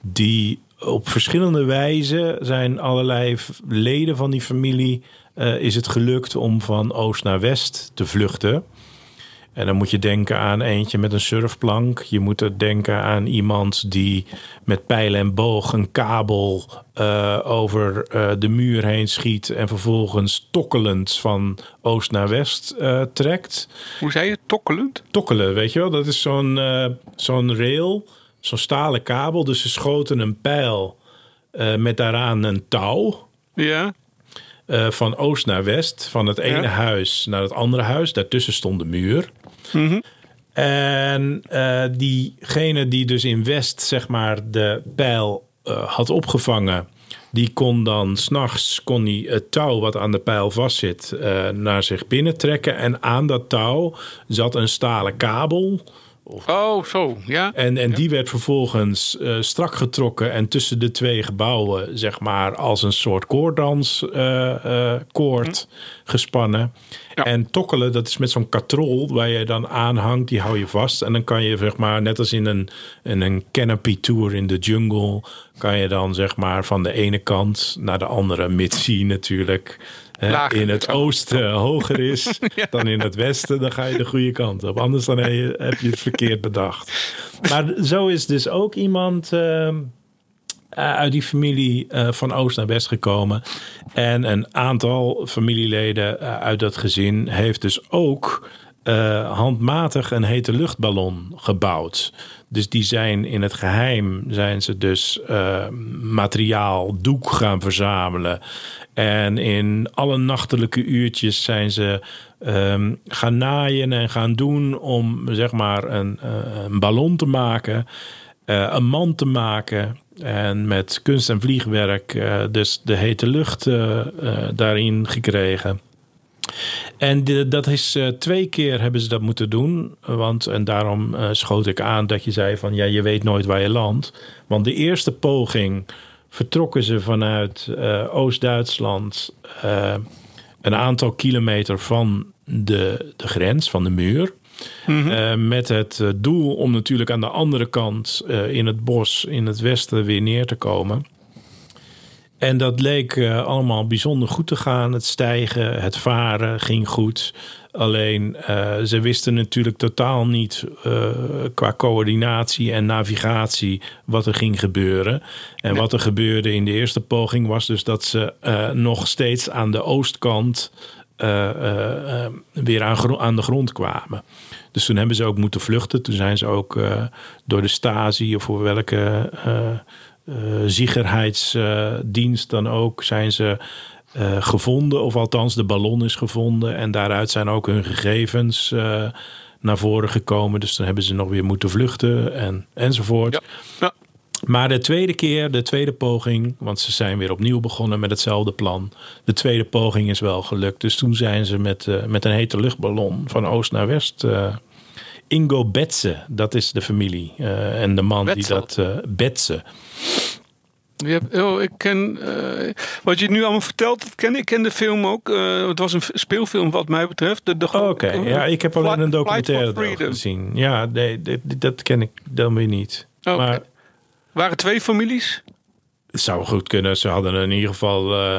die op verschillende wijzen zijn allerlei leden van die familie eh, is het gelukt om van oost naar west te vluchten. En dan moet je denken aan eentje met een surfplank. Je moet er denken aan iemand die met pijl en boog een kabel eh, over eh, de muur heen schiet. En vervolgens tokkelend van oost naar west eh, trekt. Hoe zei je? Tokkelend? Tokkelen, weet je wel? Dat is zo'n zo'n rail, zo'n stalen kabel. Dus ze schoten een pijl met daaraan een touw. Ja. van oost naar west. Van het ene Ja. huis naar het andere huis. Daartussen stond de muur. Mhm. En eh, diegene die dus in West, zeg maar, de pijl eh, had opgevangen. Die kon dan s'nachts het touw wat aan de pijl vastzit eh, naar zich binnen trekken. En aan dat touw zat een stalen kabel. Oh, zo. Ja. En, en die werd vervolgens eh, strak getrokken en tussen de twee gebouwen, zeg maar, als een soort koorddans eh, eh, koord gespannen. Ja. En tokkelen, dat is met zo'n katrol waar je dan aanhangt, die hou je vast. En dan kan je, zeg maar, net als in een, in een canopy tour in de jungle, kan je dan, zeg maar, van de ene kant naar de andere, mits die natuurlijk Lager in het kan. oosten hoger is <laughs> dan in het westen, dan ga je de goede kant op. Anders dan heb je, het verkeerd bedacht. Maar zo is dus ook iemand ehm, eh, uit die familie eh, van oost naar west gekomen. En een aantal familieleden eh, uit dat gezin heeft dus ook handmatig een hete luchtballon gebouwd. Dus die zijn in het geheim zijn ze dus eh, materiaal, doek gaan verzamelen. En in alle nachtelijke uurtjes zijn ze ehm, gaan naaien en gaan doen om zeg maar een, eh, een ballon te maken, eh, een man te maken. En met kunst en vliegwerk eh, dus de hete lucht daarin gekregen. En dat is twee keer hebben ze dat moeten doen. Want, en daarom eh, schoot ik aan dat je zei van ja, je weet nooit waar je landt. Want de eerste poging vertrokken ze vanuit eh, Oost-Duitsland eh, een aantal kilometer van de, de grens, van de muur. Eh, met het doel om natuurlijk aan de andere kant in het bos in het westen weer neer te komen. En dat leek allemaal bijzonder goed te gaan. Het stijgen, het varen ging goed. Alleen eh, ze wisten natuurlijk totaal niet eh, qua coördinatie en navigatie wat er ging gebeuren. En wat er gebeurde in de eerste poging was dus dat ze eh, nog steeds aan de oostkant weer aan, aan de grond kwamen. Dus toen hebben ze ook moeten vluchten. Toen zijn ze ook door de Stasi of voor welke eh, ziegerheidsdienst dan ook zijn ze eh, gevonden. Of althans, de ballon is gevonden. En daaruit zijn ook hun gegevens eh, naar voren gekomen. Dus dan hebben ze nog weer moeten vluchten en, enzovoort. Ja. Ja. Maar de tweede keer, de tweede poging, want ze zijn weer opnieuw begonnen met hetzelfde plan. De tweede poging is wel gelukt. Dus toen zijn ze met, eh, met een hete luchtballon van oost naar west. Ingo Betze, dat is de familie. en de man die dat. Betze. Je hebt, oh, ik ken, eh, wat je nu allemaal vertelt, dat ken, ik ken de film ook. Eh, het was een speelfilm wat mij betreft. De, de, Oké, ja, ik heb alleen een documentaire gezien. Ja, nee, dit- dit- dat ken ik dan weer niet. Oké. Maar waren twee families. het zou goed kunnen. Ze hadden in ieder geval eh,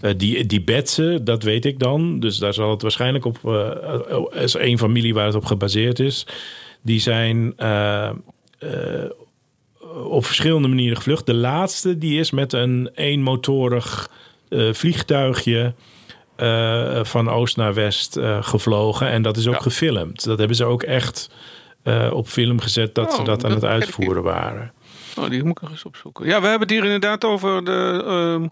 eh, die, die Betsen, dat weet ik dan. Dus daar zal het waarschijnlijk op, eh is één familie waar het op gebaseerd is. Die zijn eh, eh, op verschillende manieren gevlucht. De laatste, die is met een eenmotorig eh, vliegtuigje eh, van oost naar west eh, gevlogen. En dat is ook Ja. gefilmd. Dat hebben ze ook echt op film gezet dat ze Oh, dat aan dat het ik uitvoeren waren. Oh, die moet ik nog eens opzoeken. Ja, we hebben het hier inderdaad over de ehm,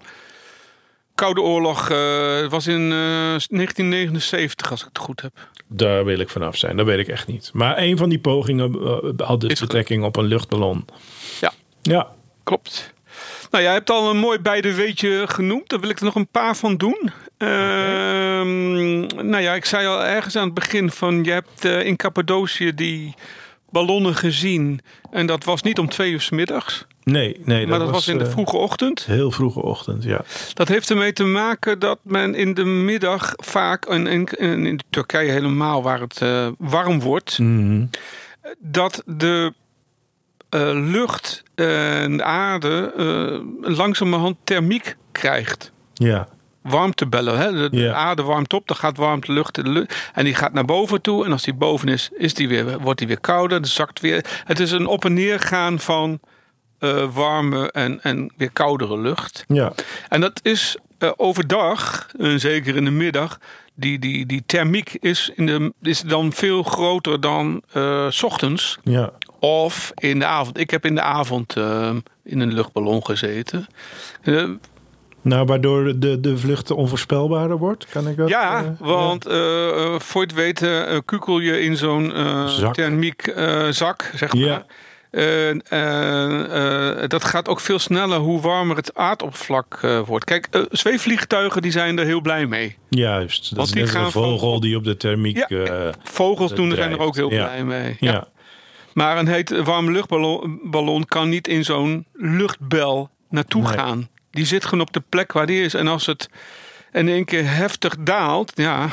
Koude Oorlog. eh, Het was in eh, 1979, als ik het goed heb. Daar wil ik vanaf zijn. Dat weet ik echt niet. Maar een van die pogingen eh, had dus Is betrekking op een luchtballon. Ja. Ja. Klopt. Nou, jij hebt al een mooi beide weetje genoemd. Daar wil ik er nog een paar van doen. Ehm, nou ja, ik zei al ergens aan het begin van... je hebt eh, in Cappadocië die ballonnen gezien. En dat was niet om twee uur 's middags. Nee, nee. maar dat was in de eh, vroege ochtend. Heel vroege ochtend, ja. Dat heeft ermee te maken dat men in de middag vaak... en in, in, in Turkije helemaal, waar het eh, warm wordt... Mhm. dat de eh, lucht en de aarde langzamerhand thermiek krijgt. Ja. Warmtebellen. Hè? De, de aarde warmt op, dan gaat warmte lucht de. En die gaat naar boven toe. En als die boven is, is die weer, wordt die weer kouder. Dan zakt weer. Het is een op en neer gaan van eh, warme en, en weer koudere lucht. Ja. En dat is eh, overdag, en zeker in de middag, die, die, die thermiek is, in de, is dan veel groter dan s ochtends Ja. of in de avond. Ik heb in de avond in een luchtballon gezeten. Nou, waardoor de, de vlucht onvoorspelbaarder wordt, kan ik dat? ja, eh, want eh, eh, voor het weten eh, kukel je in zo'n eh, thermiek eh, zak, zeg maar. Ja. Eh, eh, dat gaat ook veel sneller hoe warmer het aardoppervlak eh, wordt. Kijk, zweefvliegtuigen die zijn er heel blij mee. Juist. Dat Want is die gaan een van- vook die op de thermiek... Ja, eh, Vogels doen zijn er ook heel Ja. blij mee. ja. Ja. Maar een heet warme luchtballon ballon kan niet in zo'n luchtbel naartoe Nee. gaan. Die zit gewoon op de plek waar die is. En als het in één keer heftig daalt, ja,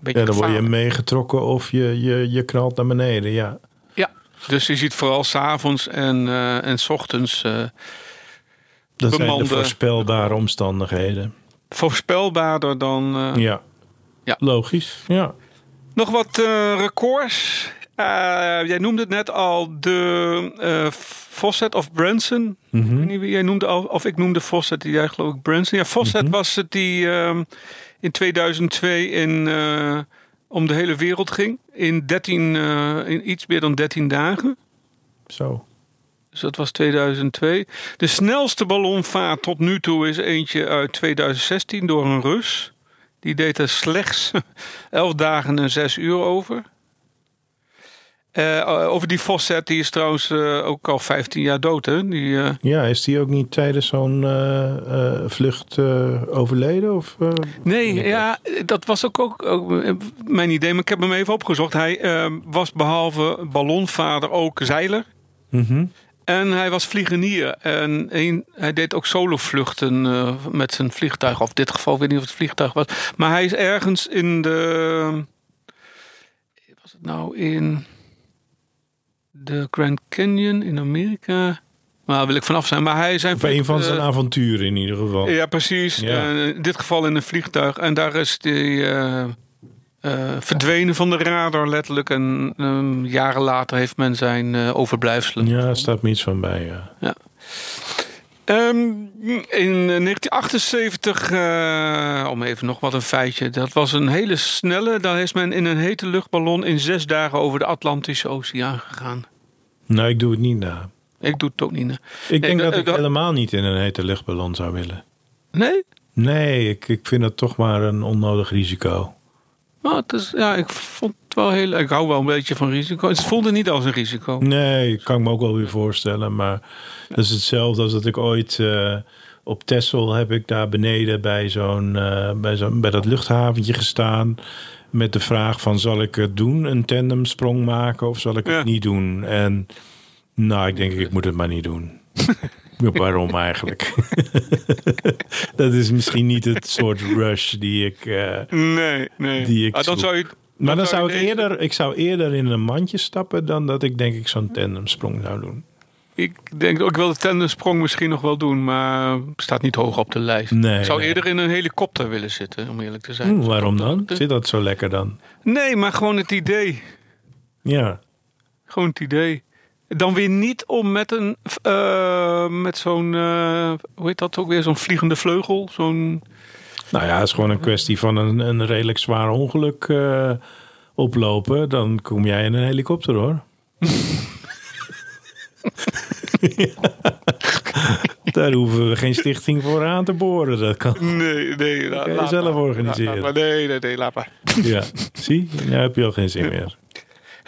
beetje Ja, dan word je meegetrokken of je, je, je knalt naar beneden, ja. Ja, dus je ziet vooral s'avonds en, eh en s ochtends eh, Dat zijn de voorspelbare omstandigheden. voorspelbaarder dan... eh, Ja. Ja. Logisch, ja. Nog wat records. Eh, jij noemde het net al, de eh, Fawcett of Branson. Ik weet niet wie jij noemde, al- of ik noemde Fawcett, die jij geloof ik Branson. Ja, Fawcett was het die ehm, in 2002 in, eh, om de hele wereld ging. In, 13, eh, in iets meer dan 13 dagen. Zo. Dus dat was 2002. De snelste ballonvaart tot nu toe is eentje uit 2016 door een Rus. Die deed er slechts <laughs> 11 dagen en 6 uur over. Eh, over die Fawcett, die is trouwens eh, ook al 15 jaar dood. Hè? Die, eh, Ja, is die ook niet tijdens zo'n eh, eh, vlucht eh, overleden? Of, eh? Nee, ja, dat was ook, ook, ook eh, mijn idee, maar ik heb hem even opgezocht. Hij eh, was behalve ballonvader ook zeiler. Mhm. En hij was vliegenier. En een, hij deed ook solovluchten eh, met zijn vliegtuig. Of in dit geval, ik weet niet of het vliegtuig was. Maar hij is ergens in de... Was het nou in de Grand Canyon in Amerika? Nou, daar wil ik vanaf zijn. Maar hij zijn... Een van zijn eh, avonturen in ieder geval. ja, precies. Ja. Eh, in dit geval in een vliegtuig. En daar is hij eh, eh, verdwenen van de radar letterlijk. En ehm, jaren later heeft men zijn overblijfselen. Ja, er staat me iets van bij, ja. Ehm, in 1978, eh, om even nog wat een feitje. Dat was een hele snelle. Daar is men in een hete luchtballon in zes dagen over de Atlantische Oceaan gegaan. Nou, ik doe het niet na. Ik doe het ook niet. hè. Ik denk Nee, dat eh, ik helemaal niet in een hete luchtballon zou willen. Nee? Nee, ik, ik vind dat toch maar een onnodig risico. Maar het is, ja, ik vond het wel heel. Ik hou wel een beetje van risico. Het voelde niet als een risico. Nee, kan ik me ook wel weer voorstellen. Maar dat is hetzelfde als dat ik ooit eh, op Texel heb ik daar beneden bij zo'n eh, bij, zo'n bij dat luchthaventje gestaan. Met de vraag van zal ik het doen, een tandemsprong maken of zal ik Ja. het niet doen? En nou, ik denk ik moet het maar niet doen. <laughs> <laughs> Waarom eigenlijk? <laughs> dat is misschien niet het soort rush die ik. eh, Nee, nee. Die ik Ah, dan zou je. maar dan zou ik eerder, ik zou eerder in een mandje stappen dan dat ik denk ik zo'n tandemsprong zou doen. Ik denk ook, ik wil de tandemsprong misschien nog wel doen, maar staat niet hoog op de lijst. Nee, ik zou nee. eerder in een helikopter willen zitten, om eerlijk te zijn. Hm, waarom dan? Zit dat zo lekker dan? Nee, maar gewoon het idee. Ja. Gewoon het idee. Dan weer niet om met een eh, met zo'n eh, hoe heet dat ook weer zo'n vliegende vleugel, zo'n Nou ja, het is gewoon een kwestie van een, een redelijk zwaar ongeluk eh, oplopen. Dan kom jij in een helikopter hoor. <laughs> Daar hoeven we geen stichting voor aan te boren. Dat kan. nee, nee, la- je laat zelf maar. organiseren. Laat maar. Nee, nee, nee, laat maar. Ja, zie? Nu heb je al geen zin meer.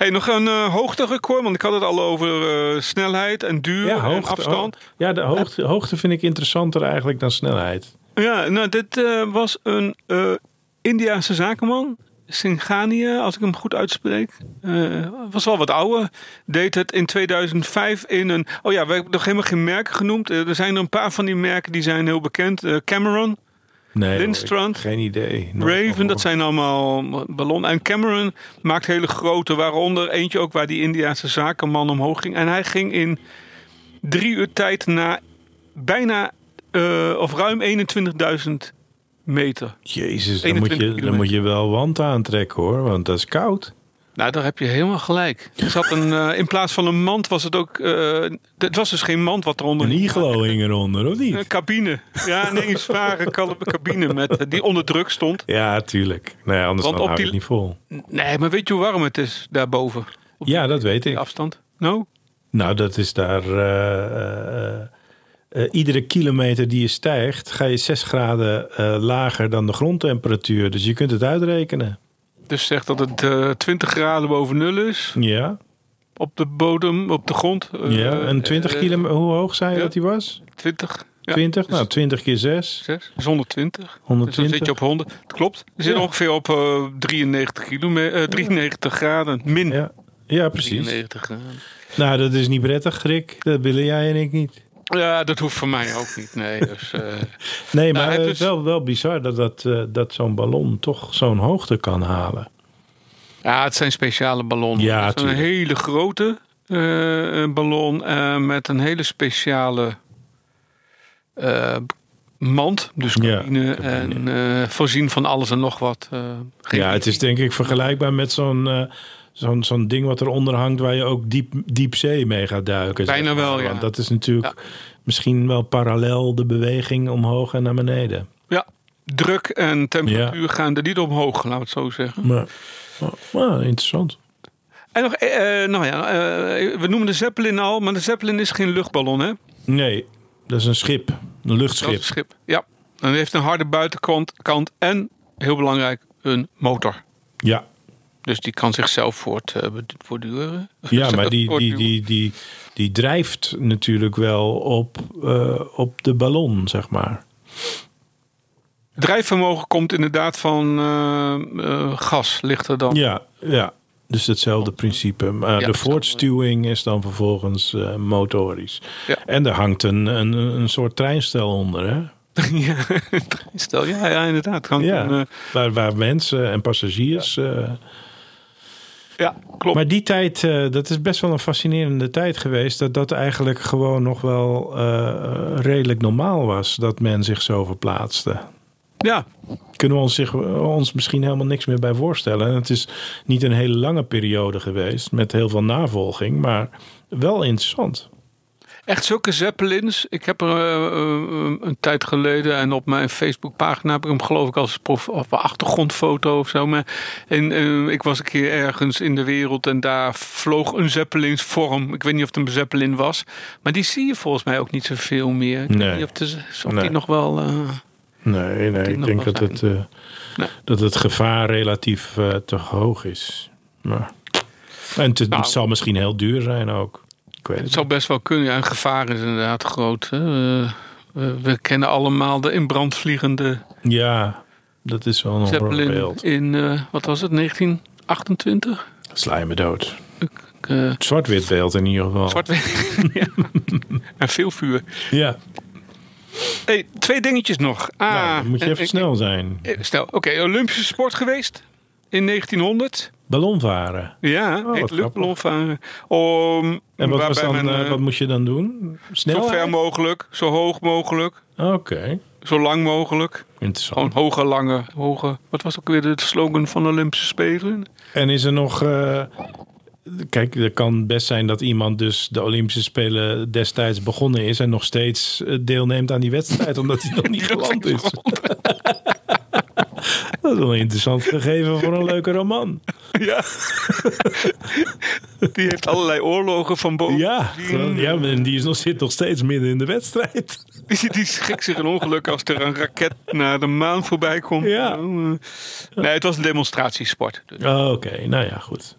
Hey, nog een eh hoogterecord, want ik had het al over eh, snelheid en duur Ja, en hoogte, afstand. ja de hoogte, hoogte vind ik interessanter eigenlijk dan snelheid. Ja, nou, dit eh, was een Indiaanse zakenman. Singhania, als ik hem goed uitspreek. Eh, was wel wat ouder. Deed het in 2005 in een... Oh ja, we hebben nog helemaal geen merken genoemd. Er zijn er een paar van die merken die zijn heel bekend. Cameron, Nee, Lindstrand, geen idee. Raven, dat zijn allemaal ballonnen. En Cameron maakt hele grote, waaronder eentje ook waar die Indiaanse zakenman omhoog ging. En hij ging in drie uur tijd naar bijna eh, of ruim 21.000 meter. Jezus, dan moet, 21 je, dan moet je wel wand aantrekken hoor, want dat is koud. Nou, daar heb je helemaal gelijk. Er zat een, eh, in plaats van een mand was het ook. eh, het was dus geen mand wat eronder. Een iglo hing eronder, of niet? Een cabine. Ja, een zware kal- cabine met, eh, die onder druk stond. Ja, tuurlijk. Nee, anders Want dan op die- het niet vol. Nee, maar weet je hoe warm het is daarboven? Op Ja, dat weet ik. afstand? Nou? Nou, dat is daar... iedere kilometer die je stijgt, ga je 6 graden lager dan de grondtemperatuur. Dus je kunt het uitrekenen. Dus zegt dat het eh 20 graden boven nul is. Ja, Op de bodem, op de grond. Eh, ja. en 20 eh, kilometer, hoe hoog zei je ja. dat die was? 20. Ja, 20? dus Nou, 20 keer 6. 6 is 120. Dus 120. dan zit je op 100. Dat klopt. Zitten Ja. ongeveer op eh 93, kilometer, 93 graden. Min Ja, ja precies. 93 graden. Nou, dat is niet prettig, Rick. Dat willen jij en ik niet. Ja, dat hoeft voor mij ook niet. Nee, dus, eh, <laughs> Nee, Nou, maar het heeft is wel, wel bizar dat, dat, eh, dat zo'n ballon toch zo'n hoogte kan halen. ja, het zijn speciale ballonnen. Ja, het is een hele grote eh, ballon eh, met een hele speciale eh, mand. Dus Ja, cabine cabine. en eh, voorzien van alles en nog wat. eh, Ja, het is denk ik vergelijkbaar met zo'n eh, zo'n zo'n ding wat eronder hangt waar je ook diep, diepzee mee gaat duiken. zeg Bijna maar. wel, ja. Want dat is natuurlijk misschien wel parallel de beweging omhoog en naar beneden. Ja, druk en temperatuur gaan er niet omhoog, laat het zo zeggen. Maar, maar, maar interessant. En nog, eh, eh, nou ja, eh, we noemen de Zeppelin al, maar de Zeppelin is geen luchtballon, hè? Nee, dat is een schip. Een Dat is luchtschip. een schip. Ja. En heeft een harde buitenkant kant en, heel belangrijk, een motor. Ja, Dus die kan zichzelf voort, eh, voortduren. <laughs> ja maar die, die, die, die, die drijft natuurlijk wel op, eh, op de ballon, zeg maar. Drijfvermogen komt inderdaad van eh, eh, gas, ligt er dan. Ja, ja. Dus hetzelfde principe. Maar Ja, de voortstuwing is dan vervolgens motorisch. Ja. En er hangt een, een, een soort treinstel onder, hè? <laughs> ja, stel, ja, ja, inderdaad. Ja, een, waar, waar mensen en passagiers... ja, klopt. Maar die tijd, eh, dat is best wel een fascinerende tijd geweest. Dat dat eigenlijk gewoon nog wel eh, redelijk normaal was. Dat men zich zo verplaatste. ja, Kunnen we ons, zich, ons misschien helemaal niks meer bij voorstellen. En het is niet een hele lange periode geweest. Met heel veel navolging. Maar wel interessant. Echt zulke Zeppelins. Ik heb er eh, eh, een tijd geleden en op mijn Facebookpagina heb ik hem geloof ik als prof, of achtergrondfoto of zo. Maar, en eh, ik was een keer ergens in de wereld en daar vloog een Zeppelinsvorm. Ik weet niet of het een Zeppelin was, maar die zie je volgens mij ook niet zoveel meer. Ik weet Nee. niet of, de, of Nee. die nog wel. Nee, nee ik denk dat het, Nee. dat het gevaar relatief te hoog is. Maar, en het, Nou. het zal misschien heel duur zijn ook. Ik weet Het het zou best wel kunnen. Ja, een gevaar is inderdaad groot. Hè. Eh, we, we kennen allemaal de in brand vliegende. Ja, dat is wel een Zeppelin beeld. in, eh, wat was het, 1928? Sla je me dood. Eh, Zwart-wit beeld in ieder geval. zwart <laughs> ja. En veel vuur. Ja, Hey, twee dingetjes nog. Ah, nou, dan moet je en- even ik- snel zijn. eh, Stel, oké, Olympische sport geweest in 1900. Ballonvaren. Ja, Oh, luchtballonvaren. Om, En wat, was dan, men, eh, eh, wat moest je dan doen? zo ver mogelijk, zo hoog mogelijk, Oké, zo lang mogelijk. interessant. Gewoon hoge, lange, hoge. Wat was ook weer de slogan van de Olympische Spelen? En is er nog... eh, kijk, het kan best zijn dat iemand dus de Olympische Spelen destijds begonnen is... en nog steeds deelneemt aan die wedstrijd, omdat hij nog <laughs> niet geland is. Dat is wel een interessant gegeven voor een leuke roman. Ja. Die heeft allerlei oorlogen van boven. Ja, ja en die is nog, zit nog steeds midden in de wedstrijd. Die, die schrikt zich een ongeluk als er een raket naar de maan voorbij komt. Ja. Nee, het was een demonstratiesport. Dus. Oh, Oké, nou ja, goed.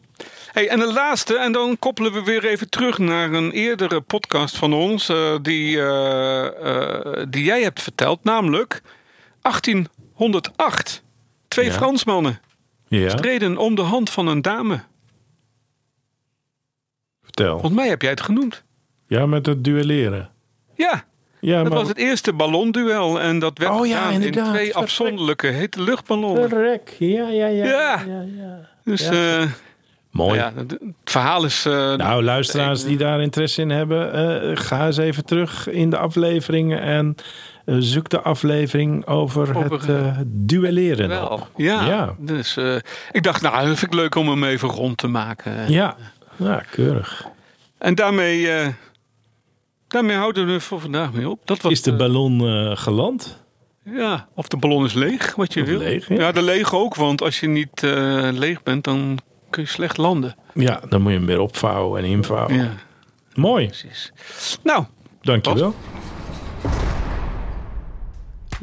Hey, en de laatste, en dan koppelen we weer even terug naar een eerdere podcast van ons, eh, die, eh, eh, die jij hebt verteld, namelijk 1808. Twee Ja. Fransmannen Ja, streden om de hand van een dame. vertel. Volgens mij heb jij het genoemd. Ja, met het duelleren. Ja, Ja, dat maar... was het eerste ballonduel en dat werd Oh ja, gedaan in twee Verrek. afzonderlijke hete luchtballonnen. Verrek. Ja, ja, ja. Ja. ja, ja. Dus eh, Mooi. ja, het verhaal is... eh, Nou, luisteraars die daar interesse in hebben, eh, ga eens even terug in de afleveringen en eh, zoek de aflevering over, Over, het eh, duelleren. wel. op. Ja, Ja. dus eh, ik dacht, nou, dat vind ik leuk om hem even rond te maken. Ja, ja, keurig. En daarmee, eh, daarmee houden we voor vandaag mee op. Dat was Is de eh, ballon eh, geland? Ja, of de ballon is leeg, wat je Of wil. leeg, ja. de leeg ook, want als je niet eh, leeg bent, dan kun je slecht landen. Ja, dan moet je hem weer opvouwen en invouwen. Ja, Mooi, precies. Nou, dankjewel.